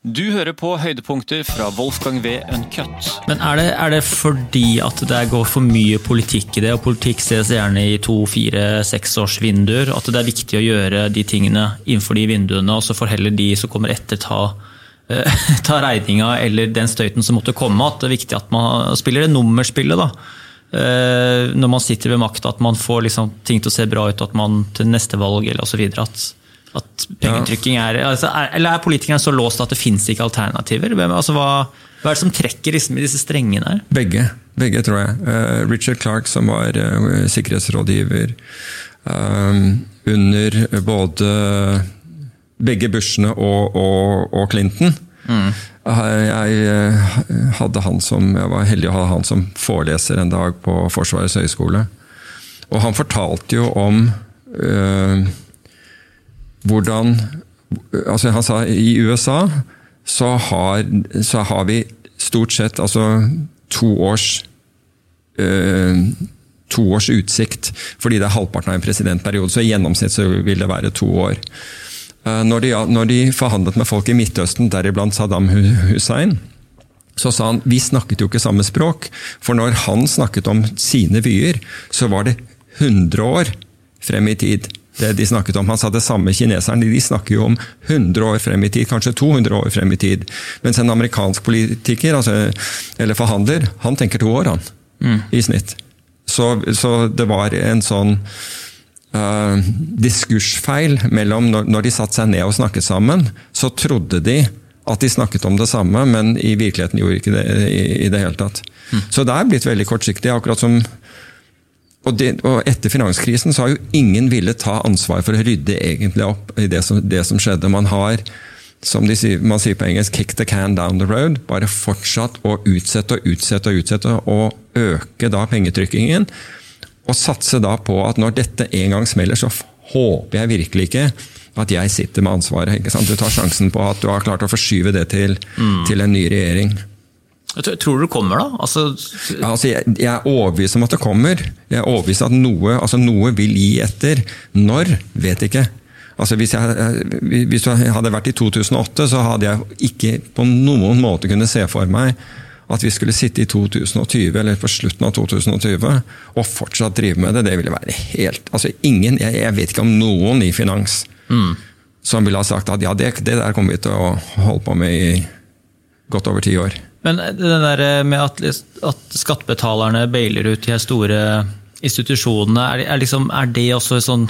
Du hører på høydepunkter fra Wolfgang V. Uncut. Men er det, er det fordi at det går for mye politikk i det, og politikk ses gjerne i to, fire, seks års vinduer, at det er viktig å gjøre de tingene innenfor de vinduene, og så får heller de som kommer etter ta, eh, ta regninga eller den støyten som måtte komme? At det er viktig at man spiller det nummerspillet, da. Eh, når man sitter ved makta, at man får liksom ting til å se bra ut, at man til neste valg eller osv. At at pengetrykking er, altså er, Eller er politikerne så låst at det fins ikke alternativer? Altså hva, hva, er det som trekker liksom, i disse strengene her? Begge, begge tror jeg. Uh, Richard Clark, som var uh, sikkerhetsrådgiver um, under både begge Bushene og, og, og Clinton. Mm. Jeg, hadde han som, jeg var heldig å ha han som foreleser en dag på Forsvarets høgskole. Og han fortalte jo om uh, hvordan altså Han sa i USA så har, så har vi stort sett altså to års øh, to års utsikt, fordi det er halvparten av en presidentperiode. Så i gjennomsnitt så vil det være to år. Eh, når de, når de forhandlet med folk i Midtøsten, deriblant Saddam Hussein, så sa han vi snakket jo ikke samme språk. For når han snakket om sine vyer, så var det 100 år frem i tid det de snakket om. Han sa det samme kineserne. De snakker jo om 100 år frem i tid, kanskje 200 år frem i tid. Mens en amerikansk politiker, altså, eller forhandler, han tenker to år, han. Mm. I snitt. Så, så, det var en sånn uh, diskursfeil mellom når, når de satte seg ned og snakket sammen, så trodde de at de snakket om det samme, men i virkeligheten gjorde de ikke det i, i det hele tatt. Mm. Så det er blitt veldig kortsiktig. Akkurat som og, det, og, Etter finanskrisen så har jo ingen villet ta ansvar for å rydde egentlig opp i det som, det som skjedde. Man har, som sier, man sier på engelsk, 'kick the can down the road'. Bare fortsatt å utsette og utsette og utsette, og øke da pengetrykkingen. Og satse da på at når dette en gang smeller, så håper jeg virkelig ikke at jeg sitter med ansvaret. Du tar sjansen på at du har klart å forskyve det til, mm. til en ny regjering. Tror du det kommer, da? Altså, ja, altså jeg, jeg, er overbevist om at det kommer. Jeg er overbevist at noe, altså noe vil gi etter. Når? Vet ikke. Altså hvis, jeg, hvis jeg hadde vært i 2008, så hadde jeg ikke på noen måte kunne se for meg at vi skulle sitte i 2020, eller på slutten av 2020, og fortsatt drive med det. Det ville være helt altså ingen, Jeg, jeg vet ikke om noen i finans mm. som ville ha sagt at ja, det, det der kommer vi til å holde på med i godt over ti år. Men det der med at, at skattebetalerne bailer ut de store institusjonene, er, er, liksom, er det også sånn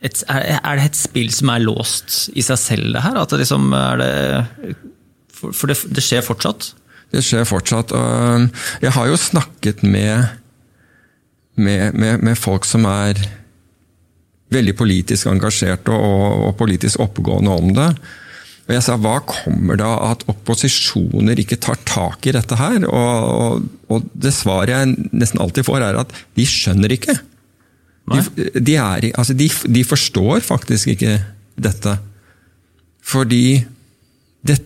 et, er, er, det et spill som er låst i seg selv, det her? At det liksom er det For, for det, det, skjer fortsatt? Det skjer fortsatt. og Jeg har jo snakket med, med, med, med folk som er veldig politisk engasjerte og, og politisk oppegående om det. Og jeg sa hva kommer da at opposisjoner ikke tar tak i dette her? Og, og, og det svaret jeg nesten alltid får, er at de skjønner ikke. De, de, er, altså de, de, forstår faktisk ikke dette. Fordi det,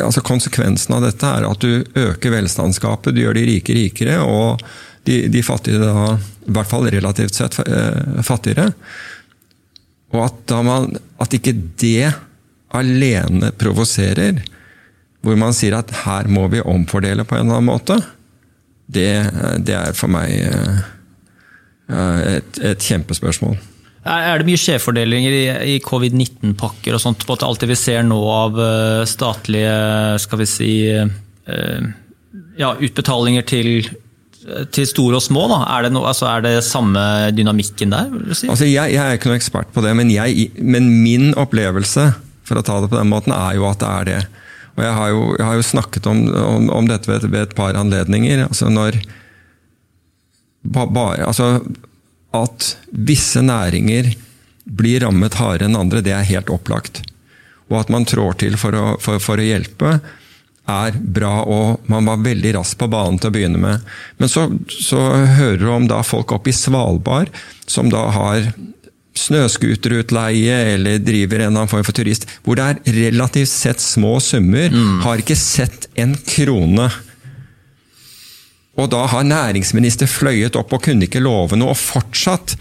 altså konsekvensen av dette er at du øker velstandsgapet, du gjør de rike rikere, og de, de fattige da, i hvert fall relativt sett eh, fattigere. Og at, man, at ikke det alene provoserer, hvor man sier at her må vi omfordele på en eller annen måte, det, det er for meg eh, et, et kjempespørsmål. Er det mye skjevfordelinger i, i covid-19-pakker og sånt på at alt det vi ser nå av eh, statlige skal vi si, eh, ja, utbetalinger til, til store og små? Da? Er, det no, altså, er det samme dynamikken der? Si? Altså, jeg, jeg, er ikke noen ekspert på det, men, jeg, men min opplevelse for å ta det på den måten, er jo at det er det. Og Jeg har jo, jeg har jo snakket om, om, om dette ved, ved, et par anledninger. altså når bare, altså At visse næringer blir rammet hardere enn andre, det er helt opplagt. Og at man trår til for å, for, for å hjelpe, er bra, og man var veldig rask på banen til å begynne med. Men så, så hører du om da folk oppe i Svalbard som da har snøscooterutleie eller driver en eller annen form for turist, hvor det er relativt sett små summer, mm. har ikke sett en krone. Og da har næringsminister fløyet opp og kunne ikke love noe, og fortsatt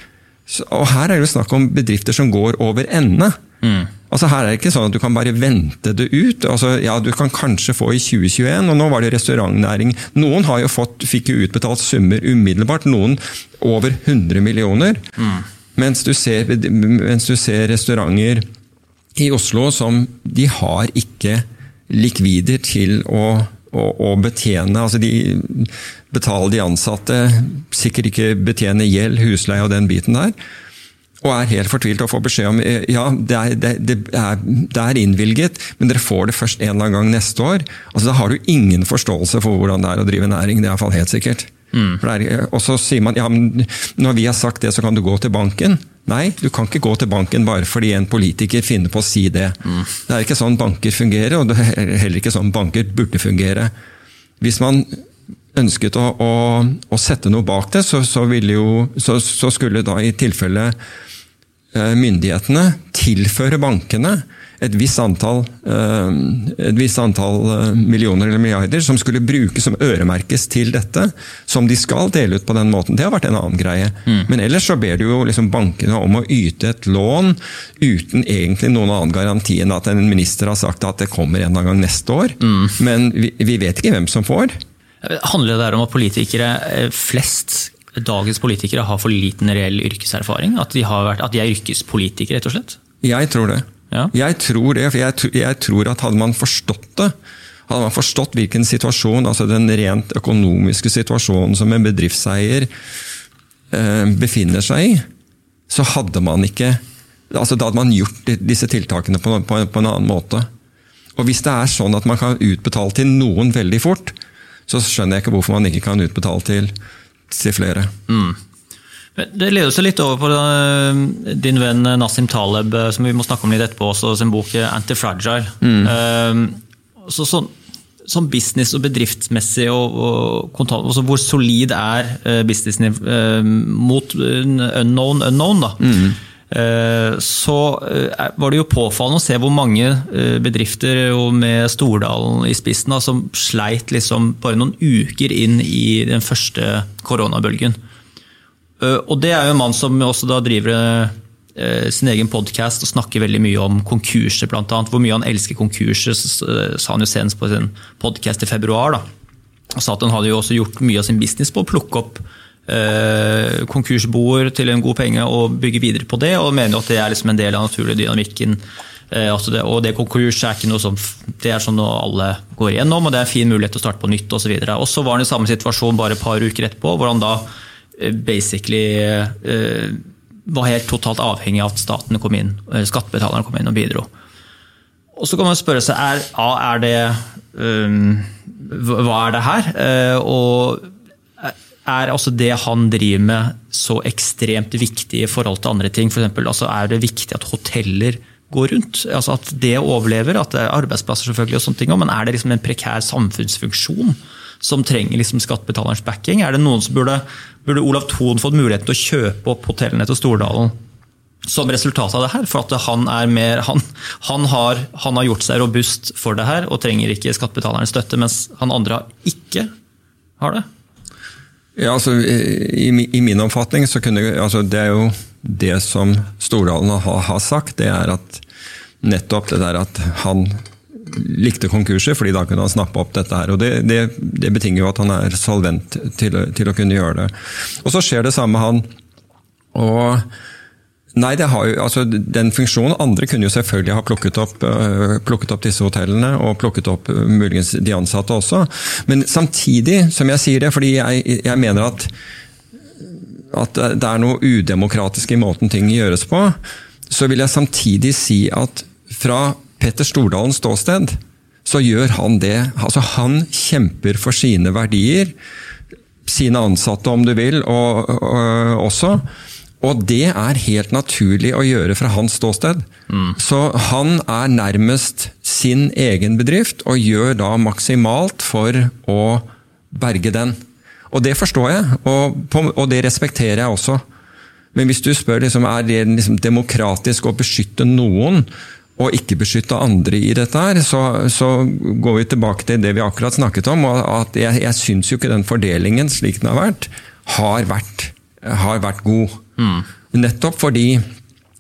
Og her er det jo snakk om bedrifter som går over ende. Mm. Altså Her er det ikke sånn at du kan bare vente det ut. Altså, ja, Du kan kanskje få i 2021, og nå var det restaurantnæring. Noen har jo fått, fikk jo utbetalt summer umiddelbart, noen over 100 millioner. Mm. Mens, du ser, mens du ser restauranter i Oslo som de har ikke likvider til å, å, betjene. Altså de betaler de ansatte, sikkert ikke betjene gjeld, husleie og den biten der og er helt fortvilt og får beskjed om eh, ja, det er, det, det, er, det er, innvilget, men dere får det først en eller annen gang neste år. Altså, Da har du ingen forståelse for hvordan det er å drive næring. Det er iallfall helt sikkert. Mm. Er, eh, og så sier man ja, men når vi har sagt det, så kan du gå til banken. Nei, du kan ikke gå til banken bare fordi en politiker finner på å si det. Mm. Det er ikke sånn banker fungerer, og det er heller ikke sånn banker burde fungere. Hvis man ønsket å, å, å sette noe bak det, så, så, jo, så, så skulle da i tilfelle Eh, myndighetene tilføre bankene et visst antall, eh, et visst antall eh, millioner eller milliarder som skulle brukes som øremerkes til dette, som de skal dele ut på den måten. Det har vært en annen greie. Mm. Men ellers så ber du jo liksom bankene om å yte et lån uten egentlig noen annen garanti enn at en minister har sagt at det kommer en gang neste år. Mm. Men vi, vi vet ikke hvem som får. Handler det der om at politikere flest dagens politikere har for liten reell yrkeserfaring? At de, vært, at de, er yrkespolitikere, rett og slett? Jeg tror det. Ja. Jeg tror det, for jeg, jeg, tror at hadde man forstått det, hadde man forstått hvilken situasjon, altså den rent økonomiske situasjonen som en bedriftseier eh, befinner seg i, så hadde man ikke altså Da hadde man gjort disse tiltakene på, på, på en annen måte. Og Hvis det er sånn at man kan utbetale til noen veldig fort, så skjønner jeg ikke hvorfor man ikke kan utbetale til til flere. Mm. Det leder oss litt over på eh, din venn Nassim Taleb, eh, som vi må snakke om litt etterpå, også, sin bok eh, 'Antifragile'. Mm. Så, så, sånn business- og bedriftsmessig og, og kontant, altså Hvor solid er businessen mot unknown unknown? da? Mm. Så var det jo påfallende å se hvor mange bedrifter med Stordalen i spissen som sleit liksom bare noen uker inn i den første koronabølgen. Eh, og det er jo en mann som også da driver eh, sin egen podkast og snakker veldig mye om konkurser, bl.a. Hvor mye han elsker konkurser, sa han jo senest på sin podkast i februar. da. Og sa at han hadde jo også gjort mye av sin business på å plukke opp eh, konkursboer til en god penge og bygge videre på det, og mener jo at det er liksom en del av naturlig dynamikken. Eh, altså det, og det konkurs er ikke noe som det er sånn noe alle går igjennom, og det er en fin mulighet til å starte på nytt osv. Og så var han i samme situasjon bare et par uker etterpå, hvor han da Eh, basically eh, var helt totalt avhengig av at staten kom inn, eh, skattebetalerne kom inn og bidro. Og Så kan man spørre seg er, er det um, Hva er det her? og er altså det han driver med så ekstremt viktig i forhold til andre ting? For eksempel, altså er det viktig at hoteller går rundt? Altså At det overlever, at det er arbeidsplasser selvfølgelig, og sånne ting, men er det liksom en prekær samfunnsfunksjon som trenger liksom skattebetalerens backing? Er det noen som burde burde Olav Thon fått muligheten til å kjøpe opp hotellene til Stordalen som resultat av det her. For at han, mer, han, han, har, han, har, gjort seg robust for det her og trenger ikke skattebetalernes støtte, mens han andre ikke har det. Ja, altså, i, i, min oppfatning så kunne altså, Det er jo det som Stordalen har, har sagt, det er at nettopp det der at han likte konkurser, fordi da kunne han snappe opp dette her. og Det, det, det betinger jo at han er solvent til, til, å kunne gjøre det. Og så skjer det samme med han. Og Nei, jo, altså den funksjonen Andre kunne jo selvfølgelig ha plukket opp, uh, plukket opp disse hotellene, og plukket opp uh, muligens de ansatte også. Men samtidig, som jeg sier det, fordi jeg, jeg mener at, at det er noe udemokratisk i måten ting gjøres på, så vil jeg samtidig si at fra Petter Stordalens ståsted, så gjør han det. Altså, han kjemper for sine verdier. Sine ansatte, om du vil, og, og, også. Og det er helt naturlig å gjøre fra hans ståsted. Mm. Så han er nærmest sin egen bedrift, og gjør da maksimalt for å berge den. Og det forstår jeg, og, og det respekterer jeg også. Men hvis du spør liksom, er det liksom demokratisk å beskytte noen, og ikke beskytte andre i dette, her, så, så, går vi tilbake til det vi akkurat snakket om. og at Jeg, jeg syns jo ikke den fordelingen, slik den har vært, har vært, har vært god. Mm. Nettopp fordi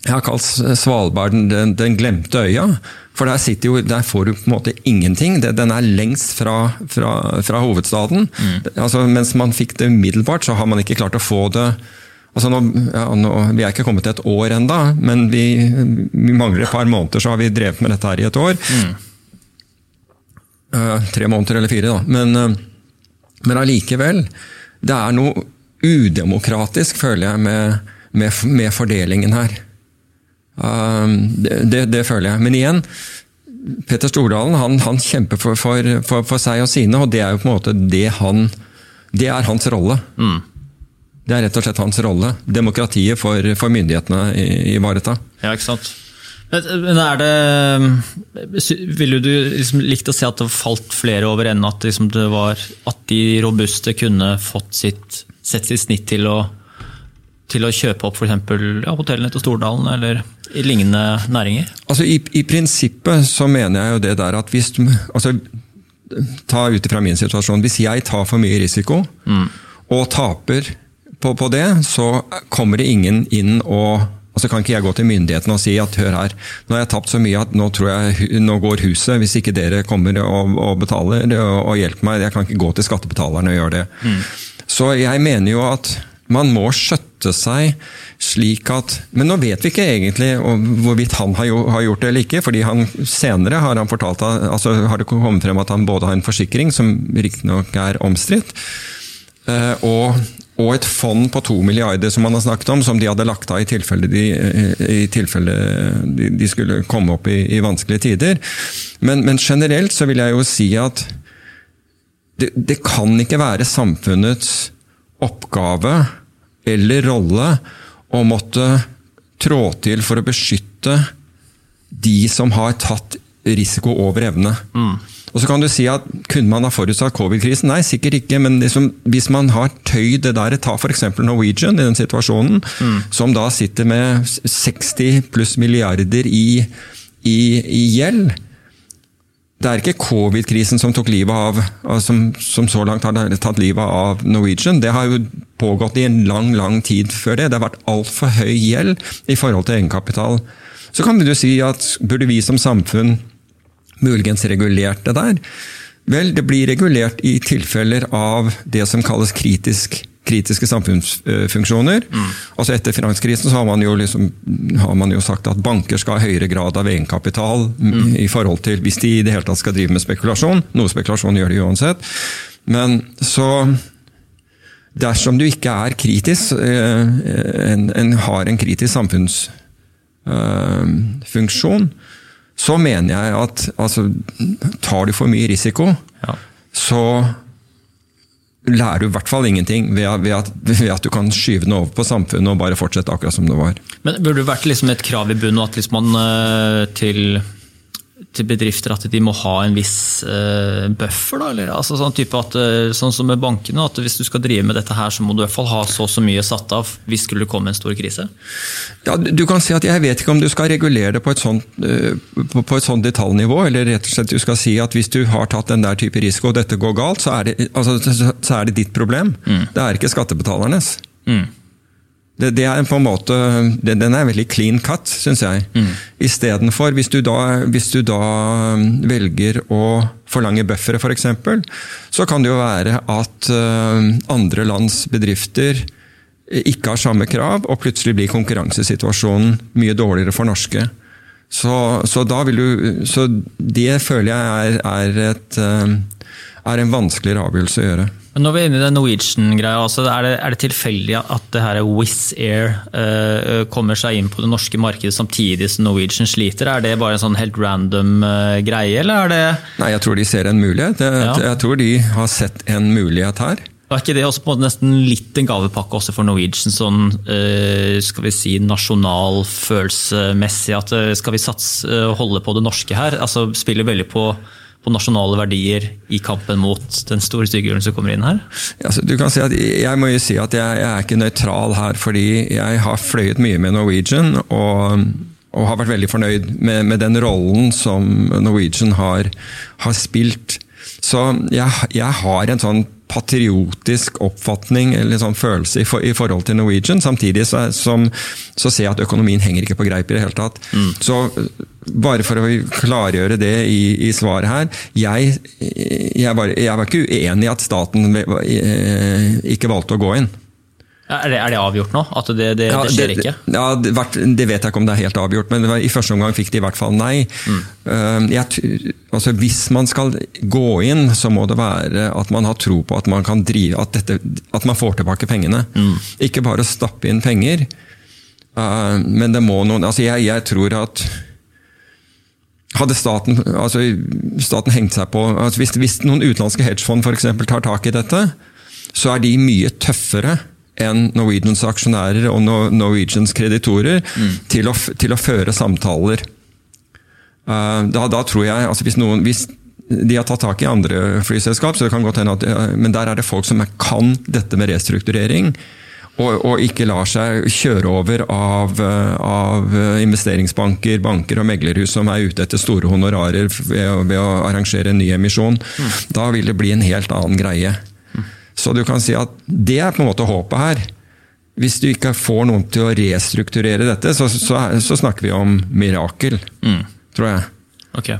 jeg har kalt Svalbard den, den, glemte øya. For der, jo, der, får du på en måte ingenting. Den er lengst fra, fra, fra hovedstaden. Mm. Altså, mens man fikk det umiddelbart, så har man ikke klart å få det Altså nå, ja, nå, vi er ikke kommet til et år enda, men vi, vi, mangler et par måneder, så har vi drevet med dette her i et år. Mm. Uh, tre måneder eller fire, da. Men, uh, men allikevel. Det er noe udemokratisk, føler jeg, med, med, med fordelingen her. Uh, det, det, det, føler jeg. Men igjen, Petter Stordalen han, han kjemper for, for, for, for, seg og sine, og det er jo på en måte det han Det er hans rolle. Mm. Det er rett og slett hans rolle. Demokratiet for, for myndighetene ivareta. Ja, ikke sant. Men er det Ville du liksom likt å se at det falt flere over ende? At, liksom det var, at de robuste kunne fått sitt, sett sitt snitt til å, til å kjøpe opp f.eks. Ja, hotellene til Stordalen eller i lignende næringer? Altså i, i, prinsippet så mener jeg jo det der at hvis altså, Ta ut ifra min situasjon. Hvis jeg tar for mye risiko mm. og taper på, på det, så kommer det ingen inn og og så kan ikke jeg gå til myndighetene og si at hør her, nå har jeg tapt så mye at nå tror jeg nå går huset, hvis ikke dere kommer og, og betaler og, og, hjelper meg. Jeg kan ikke gå til skattebetalerne og gjøre det. Mm. Så jeg mener jo at man må skjøtte seg slik at Men nå vet vi ikke egentlig hvorvidt han har, gjort det eller ikke. fordi han senere har han fortalt, altså har det kommet frem at han både har en forsikring, som riktignok er omstridt, eh, og og et fond på to milliarder som man har snakket om, som de hadde lagt av i tilfelle de, i tilfelle de skulle komme opp i, i vanskelige tider. Men, men, generelt så vil jeg jo si at det, det kan ikke være samfunnets oppgave eller rolle å måtte trå til for å beskytte de som har tatt risiko over evne. Mm. Og så kan du si at Kunne man ha forutsatt covid-krisen? Nei, sikkert ikke. Men liksom, hvis man har tøyd det der, ta f.eks. Norwegian i den situasjonen, mm. som da sitter med 60 pluss milliarder i, i, i gjeld. Det er ikke covid-krisen som som, som, så langt har tatt livet av Norwegian. Det har jo pågått i en lang lang tid før det. Det har vært altfor høy gjeld i forhold til egenkapital. Så kan du si at burde vi som samfunn muligens regulert det der? Vel, det blir regulert i tilfeller av det som kalles kritisk, kritiske samfunnsfunksjoner. Mm. Altså Etter finanskrisen så har man, jo liksom, har man jo sagt at banker skal ha høyere grad av egenkapital mm. i forhold til hvis de i det hele tatt skal drive med spekulasjon. Noe spekulasjon gjør de uansett. Men så Dersom du ikke er kritisk, eh, en, en har en kritisk samfunnsfunksjon, så mener jeg at altså, tar du for mye risiko, ja. så lærer du i hvert fall ingenting ved at, ved, at, ved at, du kan skyve den over på samfunnet og bare fortsette akkurat som det var. Men Burde det vært liksom et krav i bunnen at liksom man eh, til til bedrifter at de må ha en viss uh, buffer? Da, eller? Altså, sånn, at, uh, sånn som med bankene, at hvis du skal drive med dette her, så må du i hvert fall ha så og så mye satt av hvis skulle komme en stor krise? Ja, du kan si at Jeg vet ikke om du skal regulere det på et sånt, uh, på, på et sånt detaljnivå, eller rett og slett du skal si at hvis du har tatt den der type risiko og dette går galt, så er det, altså, så er det ditt problem. Mm. Det er ikke skattebetalernes. Mm. Det, det, er på en måte, det, Den er veldig clean cut, syns jeg. Mm. Istedenfor, hvis, du da, hvis du da um, velger å forlange buffere, f.eks., så kan det jo være at uh, andre lands bedrifter ikke har samme krav, og plutselig blir konkurransesituasjonen mye dårligere for norske. Så, så, du, så det føler jeg er, er, et, um, er en vanskeligere avgjørelse å gjøre. Men når vi er inne i den Norwegian-greia, altså er, det, er det tilfeldig at det her Wizz Air uh, kommer seg inn på det norske markedet samtidig som Norwegian sliter? Er det bare en sånn helt random uh, greie, eller er det Nei, jeg tror de ser en mulighet. Jeg, ja. jeg tror de har sett en mulighet her. Er ikke det også på en måte nesten litt en gavepakke også for Norwegian, sånn skal vi si nasjonalfølelsesmessig? At skal vi satse, holde på det norske her? altså Spiller veldig på på nasjonale verdier i kampen mot den store styggehjulen som kommer inn her? Altså, du kan si at Jeg må jo si at jeg, jeg er ikke nøytral her, fordi jeg har fløyet mye med Norwegian. og, og har vært veldig fornøyd med, med den rollen som Norwegian har, har spilt. Så jeg, jeg, har en sånn patriotisk oppfatning eller sånn følelse i, for, i, forhold til Norwegian. Samtidig så, som, så, ser jeg at økonomien henger ikke på greip i det hele tatt. Mm. Så bare for å klargjøre det i, i svaret her. Jeg, jeg, var, jeg, var, ikke uenig i at staten eh, ikke valgte å gå inn. Er det, er det, avgjort nå? At det, det, det skjer ikke? Ja, det, vet jeg ikke om det er helt avgjort, men i første omgang fikk de i hvert fall nei. Mm. Uh, jeg, altså, hvis man skal gå inn, så må det være at man har tro på at man kan drive At, dette, at man får tilbake pengene. Mm. Ikke bare å stappe inn penger, uh, men det må noen altså jeg, jeg tror at hadde staten, altså staten hengt seg på altså hvis, hvis noen utenlandske hedgefond for eksempel, tar tak i dette, så er de mye tøffere enn Norwegians aksjonærer og Norwegians kreditorer mm. til, å, til, å, føre samtaler. Uh, da, da, tror jeg, altså hvis, noen, hvis de har tatt tak i andre flyselskap, så det kan godt hende at, uh, men der er det folk som kan dette med restrukturering. Og, og ikke lar seg kjøre over av, uh, av, investeringsbanker, banker og meglerhus som er ute etter store honorarer ved, ved å arrangere en ny emisjon. Mm. Da vil det bli en helt annen greie. Så du kan si at det er på en måte håpet her. Hvis du ikke får noen til å restrukturere dette, så, så, så snakker vi om mirakel, mm. tror jeg. Ok.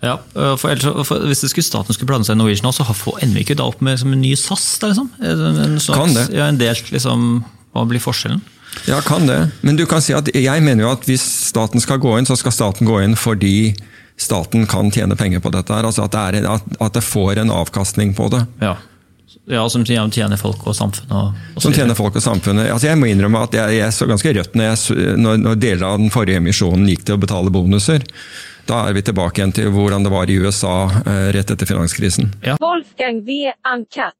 Ja, for, ellers, for Hvis det skulle staten skulle blande seg i Norwegian, så ender vi ikke da opp med en ny SAS? Der, liksom? en, slags, kan det. Ja, en delt, liksom, Hva blir forskjellen? Ja, kan det. Men du kan si at jeg mener jo at hvis staten skal gå inn, så skal staten gå inn fordi staten kan tjene penger på dette. her, altså At det, er, at, at det får en avkastning på det. Ja. Ja, Som tjener folk og samfunnet? Og, og som tjener folk og samfunnet. Altså, jeg må innrømme at jeg, jeg så ganske rødt når, jeg, når, når, deler av den forrige emisjonen gikk til å betale bonuser. Da er vi tilbake igjen til hvordan det var i USA eh, rett etter finanskrisen. Ja. Wolfgang V. Ankat.